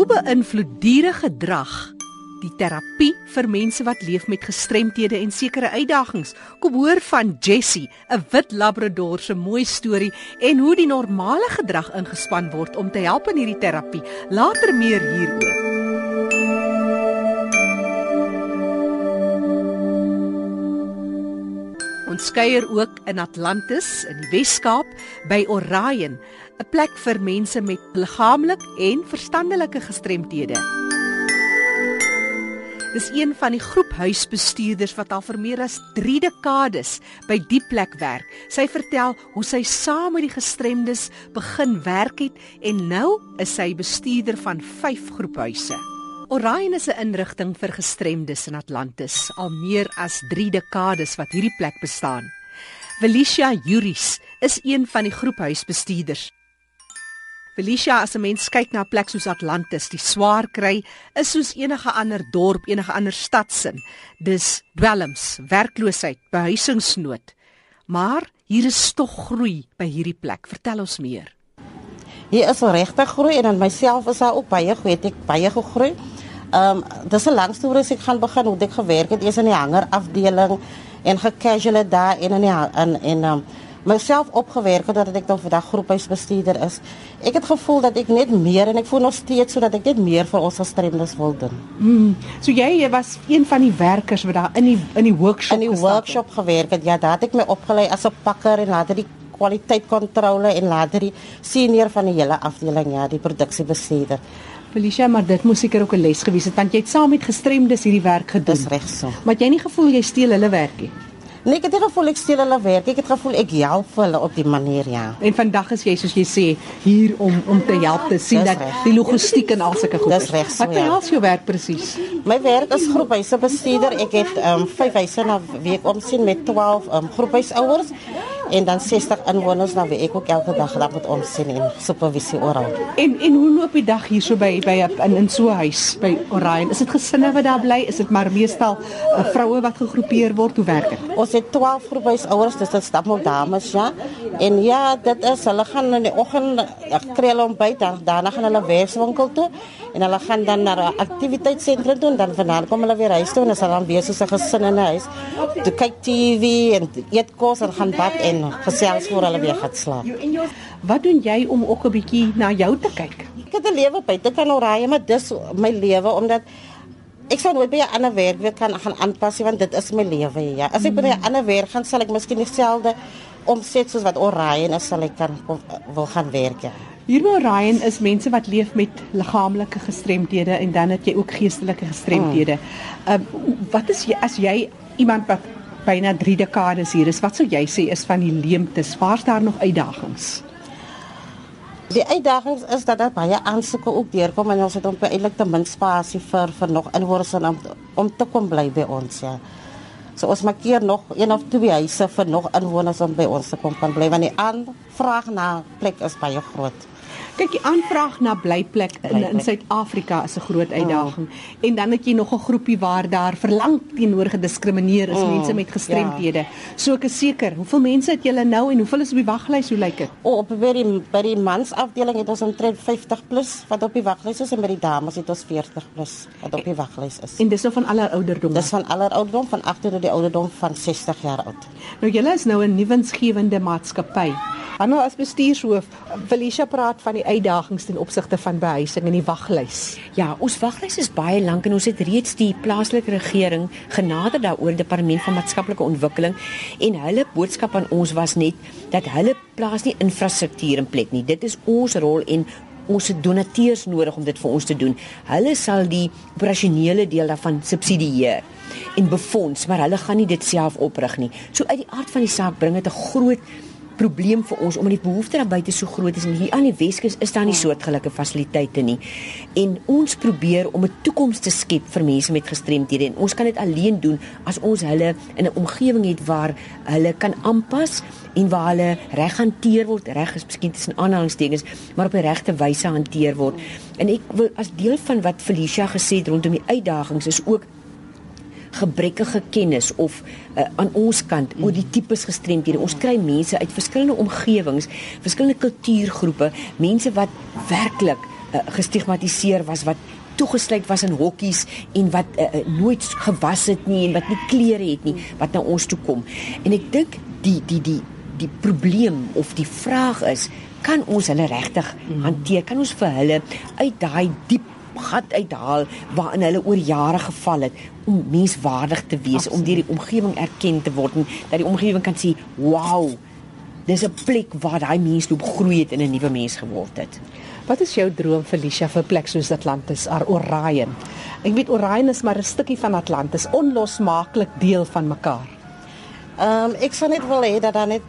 Hoe beïnvloed diere gedrag die terapie vir mense wat leef met gestremthede en sekere uitdagings? Kom hoor van Jessie, 'n wit labrador se mooi storie en hoe die normale gedrag ingespan word om te help in hierdie terapie. Later meer hieroor. Ons kuier ook in Atlantis in die Wes-Kaap by Orion, 'n plek vir mense met liggaamlik en verstandelike gestremthede. Dis een van die groep huisbestuurders wat al vir meer as 3 dekades by die plek werk. Sy vertel hoe sy saam met die gestremdes begin werk het en nou is sy bestuurder van 5 groephuise. Orion is 'n inrigting vir gestremdes in Atlantis, al meer as 3 dekades wat hierdie plek bestaan. Felicia Juris is een van die groephuisbestuurders. Felicia, as 'n mens kyk na 'n plek soos Atlantis, die swaar kry is soos enige ander dorp, enige ander stadsin. Dis dwelms, werkloosheid, behuisingsnood. Maar hier is tog groei by hierdie plek. Vertel ons meer. Hier is regtig groei en aan myself is daar ook baie goed, ek baie gegroei. Ehm um, dis 'n lang storie as ek gaan begin hoe ek gewerk het eers in die hanger afdeling en gecasual daar in in in en um, myself opgewerk het dat ek dan vandag groephuisbestuurder is. Ek het gevoel dat ek net meer en ek voel nog steeds sodat ek net meer vir ons gestremdes wil doen. Mm. So jy was een van die werkers wat daar in die in die workshop in die workshop het. gewerk het. Ja, daar het ek my opgelei as 'n pakker en later die kwaliteitkontrole en later die senior van die hele afdeling, ja, die produksiebestuurder. Felicia, maar dit moes seker ook 'n les gewees het want jy het saam met gestremdes hierdie werk gedoen. Dis reg so. Maar jy nie gevoel jy steel hulle werk nie. Nee, ek het nie gevoel ek steel hulle werk. Ek het gevoel ek help hulle op die manier, ja. En vandag is jy soos jy sê hier om om te help te sien dat die logistiek en al sulke goed is. Dis reg so. Wat behels ja. jou werk presies? My werk is groephuise bestuurder. Ek het ehm um, 5 huise na week omsien met 12 ehm um, groephuisouers en dan 60 inwoners na wie ek ook elke dag daar moet omsien en supervisie oral. En en hoe loop die dag hier so by by in in so 'n huis by Orion? Is dit gesinne wat daar bly? Is dit maar meestal uh, vroue wat gegroepeer word? Hoe werk dit? Ons het 12 groephuisouers, dis dit stap met dames, ja. En ja, dit is hulle gaan in die oggend kry hulle ontbyt, dan daarna gaan hulle werkswinkel toe en hulle gaan dan na 'n aktiwiteitssentrum toe en dan vanaand kom hulle weer huis toe en as hulle dan besig is 'n gesin in 'n huis. Toe kyk TV en eet kos en gaan bad en gesels voor hulle weer gaan slaap. Wat doen jy om ook 'n bietjie na jou te kyk? Ek het 'n lewe buite kan oraai, maar dis my lewe omdat ek sou nooit by 'n ander werk weer kan gaan aanpas want dit is my lewe ja. As ek by 'n ander werk gaan sal ek miskien dieselfde omset soos wat oraai en sal ek kan wil gaan werk ja. Hier by Ryan is mense wat leef met liggaamlike gestremdhede en dan het jy ook geestelike gestremdhede. Ehm mm. uh, wat is jy as jy iemand wat byna 3 dekades hier is. Wat sou jy sê is van die leemtes? Waar's daar nog uitdagings? Die uitdagings is dat daar baie aansoeke ook deurkom en ons het om eintlik te min spasie vir vir nog inwoners om om te kom bly by ons ja. So ons maak hier nog een of twee huise vir nog inwoners om by ons te kom kan bly want die aanvraag na plek is baie groot. Kyk, die aanvraag na blyplek in in Suid-Afrika is 'n groot uitdaging. Oh. En dan het jy nog 'n groepie waar daar verlang teenoor gediskrimineer is, oh. mense met gestremthede. Ja. So ek is seker, hoeveel mense het julle nou en hoeveel is op die waglys? Hoe lyk dit? Oh, op by die by die mans afdeling het ons omtrent 50 plus wat op die waglys is en by die dames het ons 40 plus wat op die waglys is. En dis nou van aller ouderdomme. Dis van aller ouderdom van agter tot die ouderdom van 60 jaar oud. Nou julle is nou 'n nuwensgewende maatskappy. Hanno as bestuurshoof, Felicia praat van die uitdagings ten opsigte van behuising en die waglys. Ja, ons waglys is baie lank en ons het reeds die plaaslike regering genader daaroor departement van maatskaplike ontwikkeling en hulle boodskap aan ons was net dat hulle plaas nie infrastruktuur in plek nie. Dit is ons rol en ons het donateurs nodig om dit vir ons te doen. Hulle sal die operasionele deel daarvan subsidieer en befonds, maar hulle gaan nie dit self oprig nie. So uit die aard van die saak bring dit 'n groot probleem vir ons omdat die behoefte daar buite so groot is en hier aan die Weskus is daar nie soortgelyke fasiliteite nie. En ons probeer om 'n toekoms te skep vir mense met gestremthede en ons kan dit alleen doen as ons hulle in 'n omgewing het waar hulle kan aanpas en waar hulle reg hanteer word, reg is miskien tussen aanhalingstekens, maar op 'n regte wyse hanteer word. En ek wil as deel van wat Felicia gesê het rondom die uitdagings is ook gebrekkige kennis of uh, aan ons kant oor die tipes gestremdhede. Ons kry mense uit verskillende omgewings, verskillende kultuurgroepe, mense wat werklik uh, gestigmatiseer was wat toegesluit was in hokkies en wat uh, nooit gewas het nie en wat nie klere het nie wat na ons toe kom. En ek dink die die die die probleem of die vraag is kan ons hulle regtig hanteer? Kan ons vir hulle uit daai diep gat uithaal waarin hulle oor jare geval het om menswaardig te wees, Absoluut. om deur die omgewing erken te word en dat die omgewing kan sê, "Wow, dis 'n plek waar daai mens loop groei het en 'n nuwe mens geword het." Wat is jou droom Felicia vir plek soos Atlantis, ar Orion? Ek weet Orion is maar 'n stukkie van Atlantis, onlosmaaklik deel van mekaar. Ehm um, ek sou net wil hê dat dan net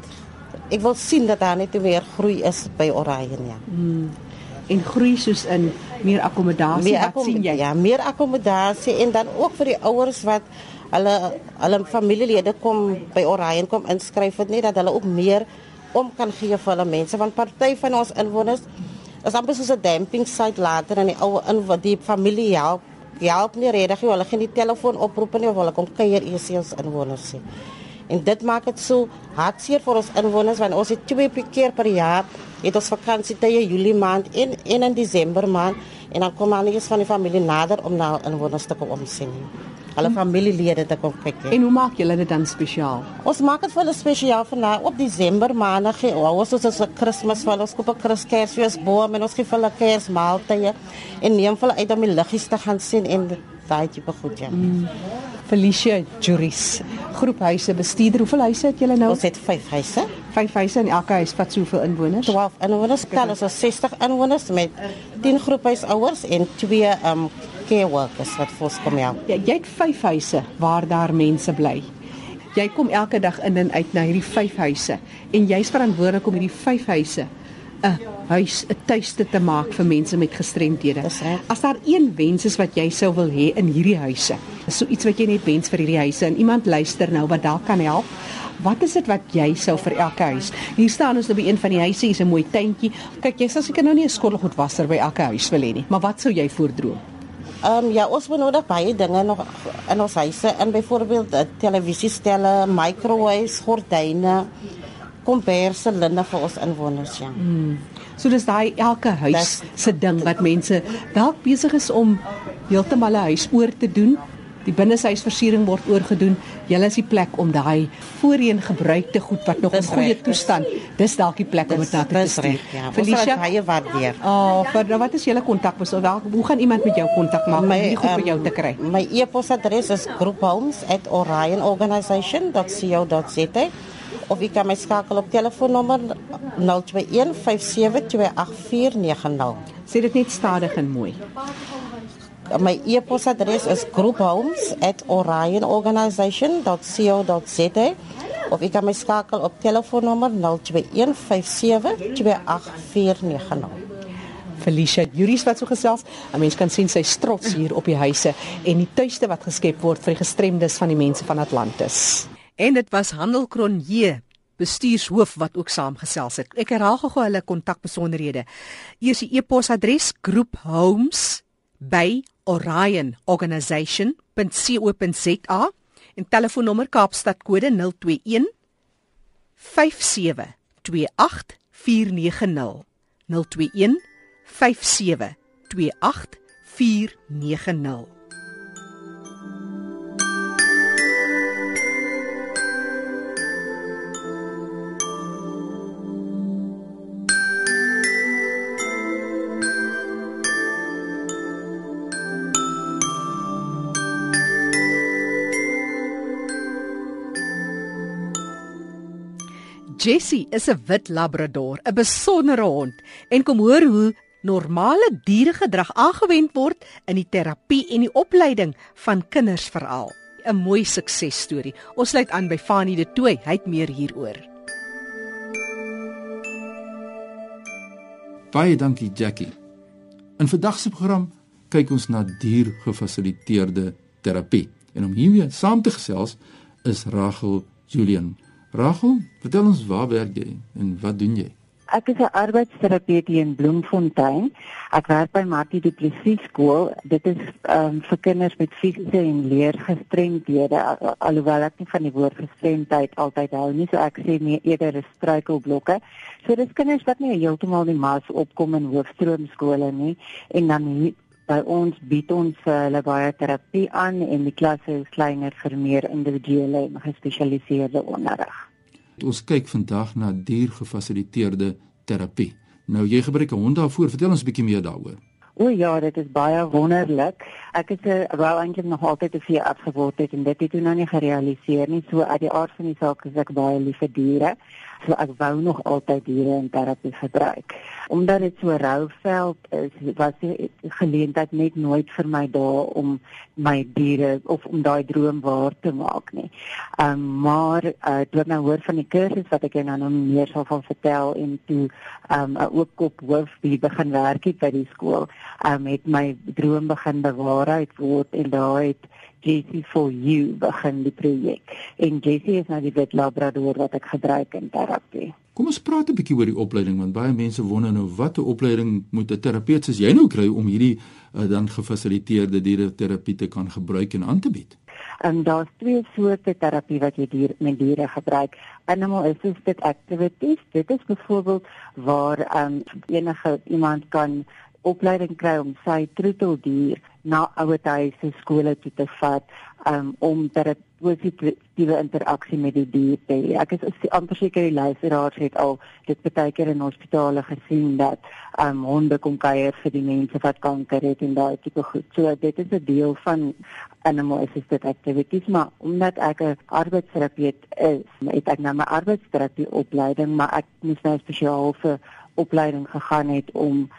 ek wil sien dat daar net weer groei is by Orion ja. Hmm. En groei soos in meer akkommodasie meer wat sien jy? Ja, meer akkommodasie en dan ook vir die ouers wat hulle hulle familielede kom by Orion kom inskryf het nie dat hulle ook meer om kan gee vir hulle mense want party van ons inwoners is amper soos 'n damping site later in die ou in wat die familie help help nie redig hulle geen die telefoon oproep nie of hulle kom kuier eers ons inwoners sien. En dit maak dit so hartseer vir ons inwoners want ons het twee keer per jaar het ons vakansietye Julie maand en, en in Desember maand en dan kom al die van die familie nader om na inwoners te kom omsien. Hulle familielede te kom kyk. En hoe maak julle dit dan spesiaal? Ons maak dit vir hulle spesiaal vir nou op Desember maand gee ons ons so 'n Kersfees vir ons koop 'n Kersfees boom en ons gee vir hulle Kersmaaltye en neem hulle uit om die liggies te gaan sien en daai tipe goed ja. Mm. Felicia Juris, groephuise bestuurder. Hoeveel huise het julle nou? Ons het 5 huise. 5 huise en elke huis vat soveel inwoners. 12 inwoners. Tel ons 60 inwoners met 10 groephuisouers en 2 um care workers wat vir ons kom help. Ja, jy het 5 huise waar daar mense bly. Jy kom elke dag in en uit na hierdie 5 huise en jy's verantwoordelik om hierdie 5 huise 'n huis, 'n tuiste te maak vir mense met gestremdhede. As daar een wens is wat jy sou wil hê in hierdie huise, is so iets wat jy net wens vir hierdie huise en iemand luister nou wat dalk kan help. Wat is dit wat jy sou vir elke huis? Hier staan ons nou by een van die huise, hier's 'n mooi tuintjie. Kyk, jy sal seker nou nie 'n skottelgoedwasser by elke huis wil hê nie, maar wat sou jy voordroom? Ehm um, ja, ons benodig baie dinge nog in ons huise, in byvoorbeeld televisiestelle, microwaves, gordyne, komberse, linde vir ons inwoners, ja. Hmm. So dis daai elke huis das, se ding wat mense dalk besig is om heeltemal 'n huis oor te doen Die binneshuisversiering word oorgedoen. Julle is die plek om daai voorheen gebruikte goed wat nog in goeie toestand. Dis dalk die plek om dit na te stuur. Ja, Felicia, baie waardeer. Oh, vir nou wat is julle kontakbesonderhede? Wel, hoe gaan iemand met jou kontak maak om hierdie goed um, vir jou te kry? My e-posadres is grouphomes@orionorganization.co.za of jy kan my skakel op telefoonnommer 021 5728490. Sê dit net stadig en mooi my e-posadres is grouphomes@orionorganization.co.za of ek kan my skakel op telefoonnommer 0215728490. Felicia Juris wat so gesels. 'n Mens kan sien sy trots hier op die huise en die tuiste wat geskep word vir die gestremdes van die mense van Atlantis. En dit was Handelkron J bestuurshoof wat ook saamgesels het. Ek herhaal gou hulle kontakbesonderhede. Eers die e-posadres orionorganization.co.za en telefoonnommer Kaapstad kode 021 5728 490 021 5728 Jessie is 'n wit labrador, 'n besondere hond en kom hoor hoe normale dieregedrag aangewend word in die terapie en die opleiding van kinders veral. 'n Mooi suksesstorie. Ons sluit aan by Fanie de Tooi. Hy het meer hieroor. Baie dankie Jackie. In vandag se program kyk ons na diergefasiliteerde terapie. En om hiermee saam te gesels is Rachel Julian. Rachel, vertel ons waar werk jy en wat doen jy? Ek is 'n arbeidsterapeut hier in Bloemfontein. Ek werk by Martie Du Plessis skool. Dit is um, vir kinders met fisiese en leergestremdhede. Alhoewel ek nie van die woord gestremdheid altyd hou nie, so ek sê meer eerder is struikelblokke. So dis kinders wat nie heeltemal die mas opkom in hoofstroomskole nie en dan by ons bied ons vir hulle baie terapie aan en die klasse is kleiner vir meer individuele en gespesialiseerde onderrig. Ons kyk vandag na diergefasiliteerde terapie. Nou jy gebruik 'n hond daarvoor. Vertel ons 'n bietjie meer daaroor. O ja, dit is baie wonderlik. Ek het 'n wou eintlik nog altyd 'n vee afgeword het en dit het toe nou nie gerealiseer nie. So uit die aard van die saak is ek baie lief vir diere. So ek wou nog altyd diere in terapie gebruik. Omdat dit so rouveld is, was die geleentheid net nooit vir my daar om my diere of om daai droom waar te maak nie. Ehm um, maar uh, toe ek nou hoor van die kursus wat ek nou nog meer sal van vertel en toe ehm um, 'n oopkop hoof wie begin werk het by die skool um, het my droom begin bewaarheid word en daar het JC for you begin die projek. En JC is nou die wit labrador wat ek gebruik in terapie. Kom ons praat 'n bietjie oor die opleiding want baie mense wonder nou watter opleiding moet 'n terapeut soos jy nou kry om hierdie uh, dan gefasiliteerde diereterapie te kan gebruik en aan te bied. En um, daar's twee soorte terapie wat jy dier, met diere gebruik. Animal assisted activities. Dit is byvoorbeeld waar um, enige iemand kan opleiding kry om sy troeteldier na ouerhuise skole toe te vat um, om ter positiewe interaksie met die dier te hê. Ek is amper seker die luisteraars het al dit baie keer in hospitale gesien dat um, honde kom kuier vir die mense wat kanker het en daai tipe goed. So dit is 'n deel van animal assisted activities maar omdat ek 'n arbeidsterapeut is, het ek nou my arbeidsterapie opleiding, maar ek moes nou spesiaal vir opleiding gegaan het om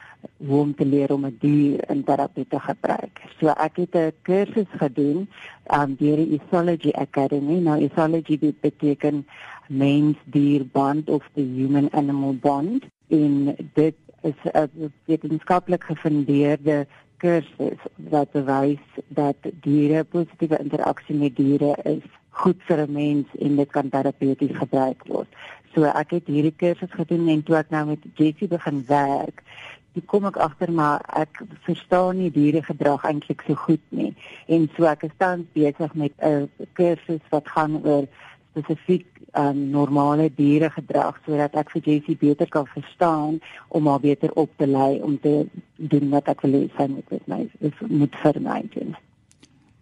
hoe om te leer om 'n dier in terapie te gebruik. So ek het 'n kursus gedoen um, deur die Ethology Academy. Nou Ethology beteken mens-dier bond of the human-animal bond en dit is 'n wetenskaplik gefundeerde kursus wat bewys dat diere positiewe interaksie met diere is goed vir 'n mens en dit kan terapeuties gebruik word. So ek het hierdie kursus gedoen en toe ek nou met Jessie begin werk, Ek kom ek agter maar ek verstaan nie diere gedrag eintlik so goed nie. En so ek is tans besig met 'n kursus wat gaan oor spesifiek um, normale diere gedrag sodat ek vir Jessie beter kan verstaan om haar beter op te lei om te doen wat ek wil hê sy moet met my moet my doen.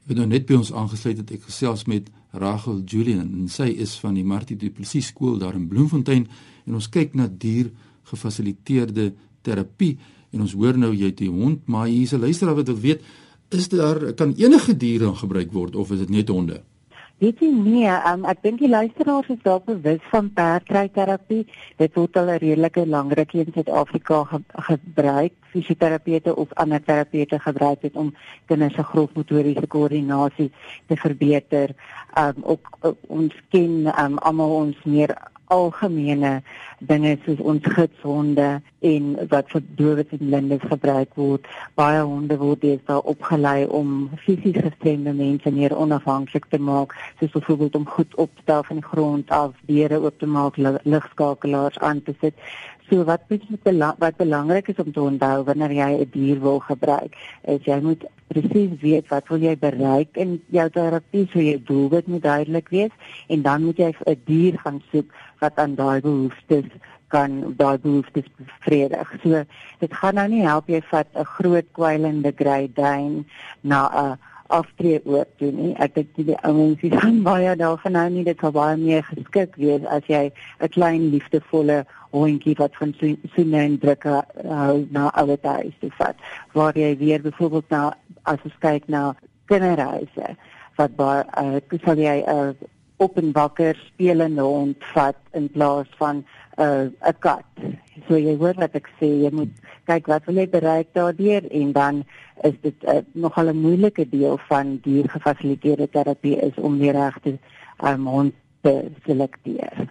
Ek het nou net by ons aangesluit dat ek gesels met Rachel Julian en sy is van die Martie Du Plessis skool daar in Bloemfontein en ons kyk na dier gefasiliteerde terapie en ons hoor nou jy het die hond, maar hier's 'n luisteraar wat wil weet, is daar kan enige diere gebruik word of is dit net honde? Weet jy nie, um, ek dink die luisteraars is dalk bewus van perdryterapie. Dit word al 'n redelike lang rukkie in Suid-Afrika ge gebruik. Fisioterapeute of ander terapeute gebruik dit om kinders se grofmotoriese koördinasie te verbeter. Um ook ons ken um, almal ons meer algemene dinge soos ons gidshonde en wat vir dowes en blindes gebruik word. Baie honde word deesdae opgelei om fisies gestremde mense meer onafhanklik te maak, soos byvoorbeeld om goed op te stel van die grond af, deure oop te maak, ligskakelaars aan te sit. So wat is belang, wat belangrik is om te onthou wanneer jy 'n dier wil gebruik, is jy moet presies weet wat wil jy bereik in jou terapie, so jou doelwit moet duidelik wees en dan moet jy 'n dier gaan soek wat aan daai behoeftes kan daai behoeftes bevredig. So dit gaan nou nie help jy vat 'n groot kwijlende Great Dane na 'n aftree oor toe nie. Ek dink die ouens is gaan baie daarvan nou nie dit sou baie meer geskik wees as jy 'n klein liefdevolle hondjie wat van soene en drukke hou na alle tye te vat. Waar jy weer byvoorbeeld nou as ons kyk na kinderreise wat baie uh, sal jy 'n uh, op en wakker spelende hond vat in plaas van uh, 'n kat. So jy hoor wat ek sê, jy moet kyk wat wil jy bereik daardeur en dan is dit uh, nogal 'n moeilike deel van die gefasiliteerde terapie is om die regte um, hond te selekteer.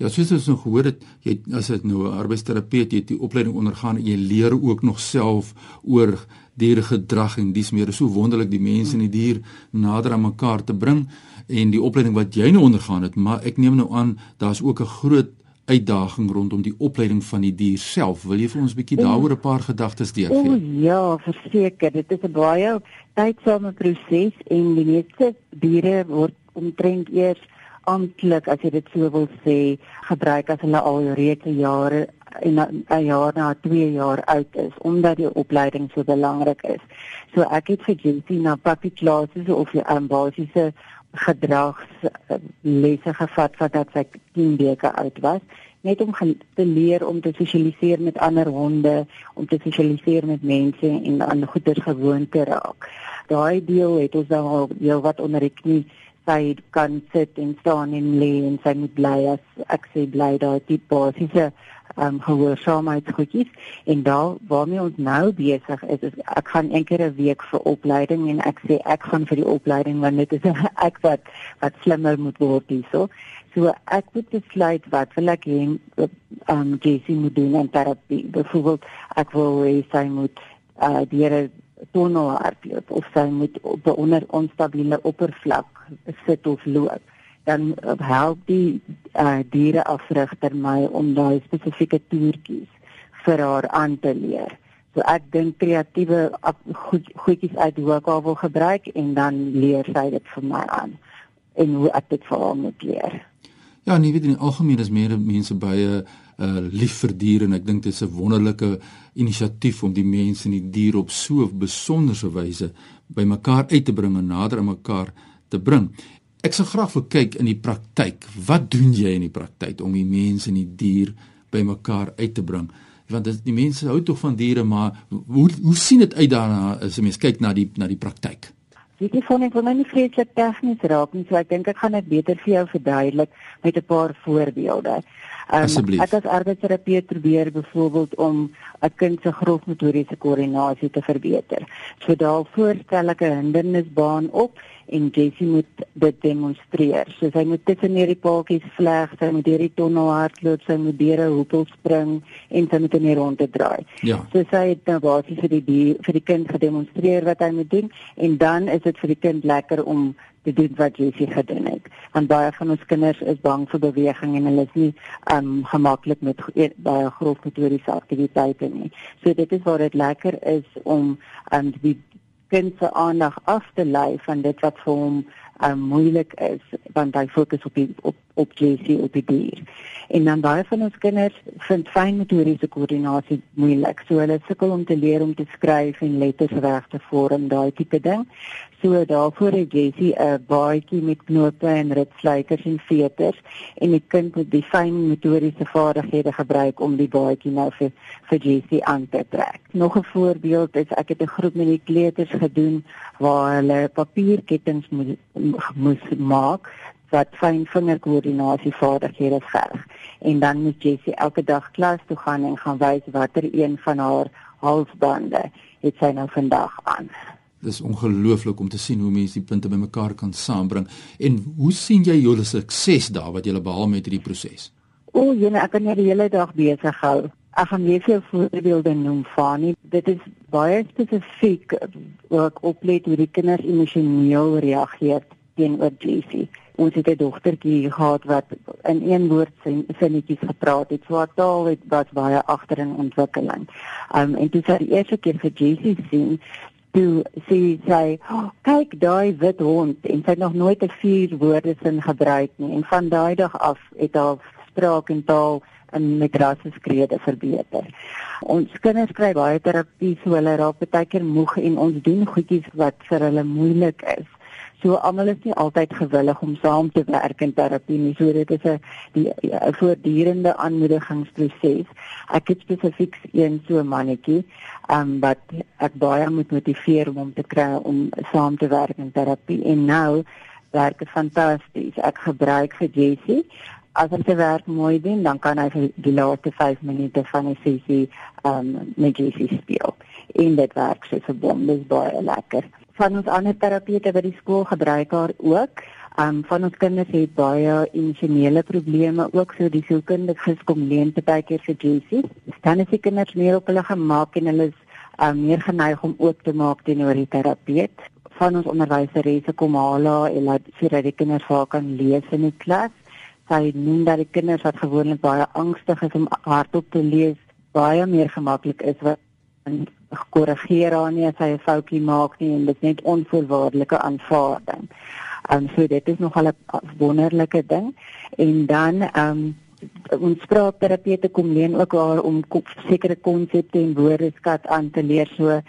Ja, soos ons nog gehoor het, jy as dit nou 'n arbeidsterapeut jy het die opleiding ondergaan en jy leer ook nog self oor diergedrag en dis meer so wonderlik die mense en die dier nader aan mekaar te bring en die opleiding wat jy nou ondergaan het, maar ek neem nou aan daar's ook 'n groot uitdaging rondom die opleiding van die dier self. Wil jy vir ons 'n bietjie daaroor 'n paar gedagtes deurgee? O ja, verseker, dit is 'n baie tydsame proses en die meeste diere word omtrent eers amptelik as jy dit so wil sê gebruik as hulle al reeds jare en 'n jaar na 2 jaar oud is omdat die opleiding so belangrik is. So ek het vir Jensie na puppy classes of 'n um, basiese gedragslesse gevat wat dat sy 10 weke oud was net om te leer om te sosialiseer met ander honde, om te sosialiseer met mense en aan goeie gewoontes raak. Daai deel het ons dan al heel wat onder die knie sy kan sit en staan en lê en sy moet bly as ek sê bly daai tipe basiese um gehoorsaamheidsgoedjies en daar waarmee ons nou besig is is ek gaan een keer 'n week vir opleiding en ek sê ek gaan vir die opleiding want dit is ek wat wat slimmer moet word hierso. So ek moet besluit wat wil ek hê um Jessie moet doen in terapie. Byvoorbeeld ek wil hê sy moet uh die toneel hardloop of sy moet op 'n onder onstabiele oppervlak sit of loop dan uh, help die uh, diereafrigter my om daai spesifieke toertjies vir haar aan te leer. So ek dink kreatiewe goed, goedjies uit hoe ek haar wil gebruik en dan leer sy dit vir my aan en hoe ek dit vir haar moet leer. Ja, nie weet in algemeen is meer mense baie uh lief vir diere en ek dink dit is 'n wonderlike inisiatief om die mense en die diere op so 'n besonderse wyse bymekaar uit te bring en nader aan mekaar te bring. Ek sou graag wil kyk in die praktyk. Wat doen jy in die praktyk om die mense en die dier bymekaar uit te bring? Want dit die mense hou tog van diere, maar hoe hoe sien dit uit daarna as 'n mens kyk na die na die praktyk? Dit is van 'n van my vreeslik tegnies raak, nie, so ek dink ek gaan dit beter vir jou verduidelik met 'n paar voorbeelde. Um, ek as arbeidsterapeut probeer byvoorbeeld om 'n kind se grofmotoriese koördinasie te verbeter. So daarvoor stel ek 'n hindernisbaan op en Jessie moet dit demonstreer. So sy moet tussen hierdie paadjies vleg, sy moet hierdie tonnel hardloop, sy moet deur 'n hoepel spring en sy moet in die ronde draai. Ja. So sy het nou basies vir die dier, vir die kind gedemonstreer wat hy moet doen en dan is dit vir die kind lekker om te doen wat Jessie gedoen het. Want baie van ons kinders is bang vir beweging en hulle is nie um gemaklik met e, baie grof motoriese aktiwiteite nie. So dit is waar dit lekker is om um die kind se aandag af te lei van dit wat vir hom um, moeilik is want hy fokus op die, op op JC op die dier. En dan baie van ons kinders vind fyn motoriese koördinasie moeilik. So hulle sukkel om te leer om te skryf en letters reg te vorm, daai tipe ding. So daarvoor het Jessie 'n baadjie met knope en ritsluiters en veters en die kind moet die fyn motoriese vaardighede gebruik om die baadjie nou vir vir Jessie aan te trek. Nog 'n voorbeeld is ek het 'n groep met die kleuters gedoen waar hulle papierketTINGS moes moes maak wat fyn vingerkoördinasie vaardighede verg. En dan moet Jessie elke dag klas toe gaan en gaan wys watter een van haar halsbande het sy nou vandag aan. Dis ongelooflik om te sien hoe mense die punte bymekaar kan saambring. En hoe sien jy julle sukses daar wat julle behaal met hierdie proses? O, jene, ek kan net die hele dag besig hou. Ek gaan net vir voorbeelde noem van nie. Dit is baie spesifiek ek oplet hoe die kinders emosioneel reageer teenoor Jessie ons het 'n dogtertjie gehad wat in een woord sinnetjies gepraat het. So haar taal het was baie agter in ontwikkeling. Um en toe sy die eerste keer vir Jessie sien, toe sê sy, oh, "Kyk daai wit hond." En sy het nog nooit 'n vier woorde sin gebruik nie. En van daai dag af het haar spraak en taal en met rasse skrede verbeter. Ons kinders kry baie terapie so hulle raak baie keer moeg en ons doen goedjies wat vir hulle moeilik is. So almal is nie altyd gewillig om saam te werk in terapie nie. So dit is 'n 'n voortdurende aanmoedigingsproses. Ek het spesifiek een so 'n mannetjie, ehm um, wat ek baie moet motiveer om hom te kry om saam te werk in terapie en nou werk dit fantasties. Ek gebruik vir Jessie as hy sy werk mooi doen, dan kan hy vir die laaste 5 minute van die sessie um, met Jessie speel. En dit werk so verbond, dis baie lekker van ons ander terapeute by die skool gebruik haar ook. Um van ons kinders het baie emosionele probleme ook so die sielkundiges kom leen te baie keer vir Jessie. Dan is die kinders meer op hulle gemaak en hulle is um meer geneig om oop te maak teenoor die terapeut. Van ons onderwyseresse kom haal en laat vir die kinders vaar kan lees in die klas. sy noem dat die kinders wat gewoonlik baie angstig is om hardop te lees, baie meer gemaklik is wat gekorrigeer haar nie as hy 'n foutjie maak nie en dit net onvoorwaardelike aanvaarding. Ehm um, so dit is nogal 'n wonderlike ding en dan ehm um, ons spraakterapeute kom leen ook daar om sekere konsepte en woordeskat aan te leer so ehm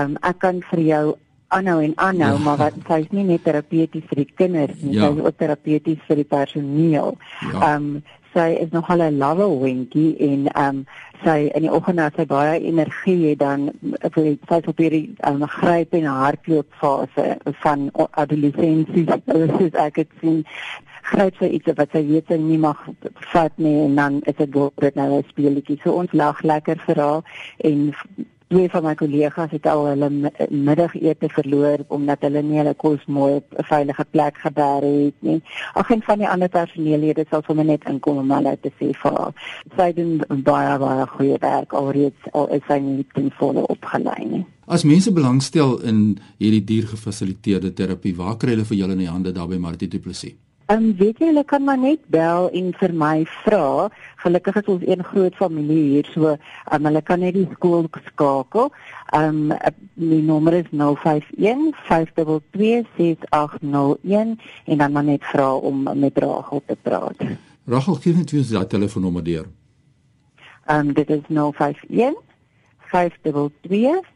um, ek kan vir jou aanhou en aanhou ja. maar wat sy is nie net terapeuties vir die kinders nie ja. sy is ook terapeuties vir die personeel. Ja. Ehm ja. um, sy is nogal 'n love winkie en ehm um, sy in die oggend as sy baie energie het dan vir sy op hierdie um, gryp en hardloop fase van adolessensie soos ek het sien. Gryp sy iets wat sy weet sy nie mag vat nie en dan is dit dit nou 'n speletjie so ons lag lekker vir haar en twee van my kollegas het al hulle middagete verloor omdat hulle nie hulle kos mooi op 'n veilige plek geberg het nie. Ag en van die ander personeellede sal sommer net inkom om hulle te sê vir haar. Sy doen baie baie goeie werk alreeds al is sy nie ten volle opgelei nie. As mense belangstel in hierdie diergefasiliteerde terapie, waar kry hulle vir julle in die hande daar by Martie Du Plessis? Ehm um, weet jy hulle kan maar net bel en vir my vra. Gelukkig is ons een groot familie hier so um, hulle kan net die skool skakel. Ehm um, die nommer is 051 522 6801 en dan maar net vra om met Rachel te praat. Rachel gee net weer sy telefoonnommer deur. Ehm um, dit is 051 522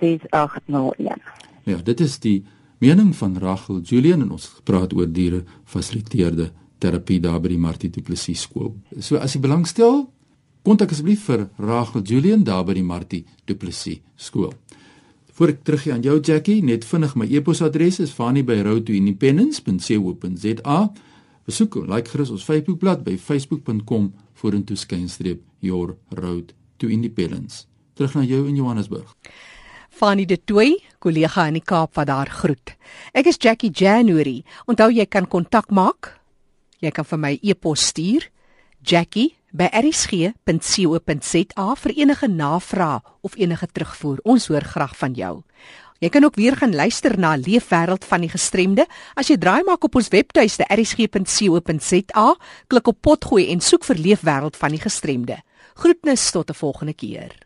6801. Ja, dit is die mening van Rachel Julian en ons gepraat oor diere fasiliteerde terapie daar by die Martie Du Plessis skool. So as jy belangstel, kontak asseblief vir Rachel Julian daar by die Martie Du Plessis skool. Voor ek teruggaan aan jou Jackie, net vinnig my e-posadres is fani@roadtoindependence.co.za. Besoek en like gerus ons Facebookblad by facebook.com vorentoe skynstreep your road to independence. Terug na jou in Johannesburg. Fanny de Tooi, kollega in die Kaap wat daar groet. Ek is Jackie January. Onthou jy kan kontak maak. Jy kan vir my e-pos stuur jackie@rsg.co.za vir enige navrae of enige terugvoer. Ons hoor graag van jou. Jy kan ook weer gaan luister na Leefwêreld van die Gestremde as jy draai maak op ons webtuiste rsg.co.za, klik op potgooi en soek vir Leefwêreld van die Gestremde. Groetnis tot 'n volgende keer.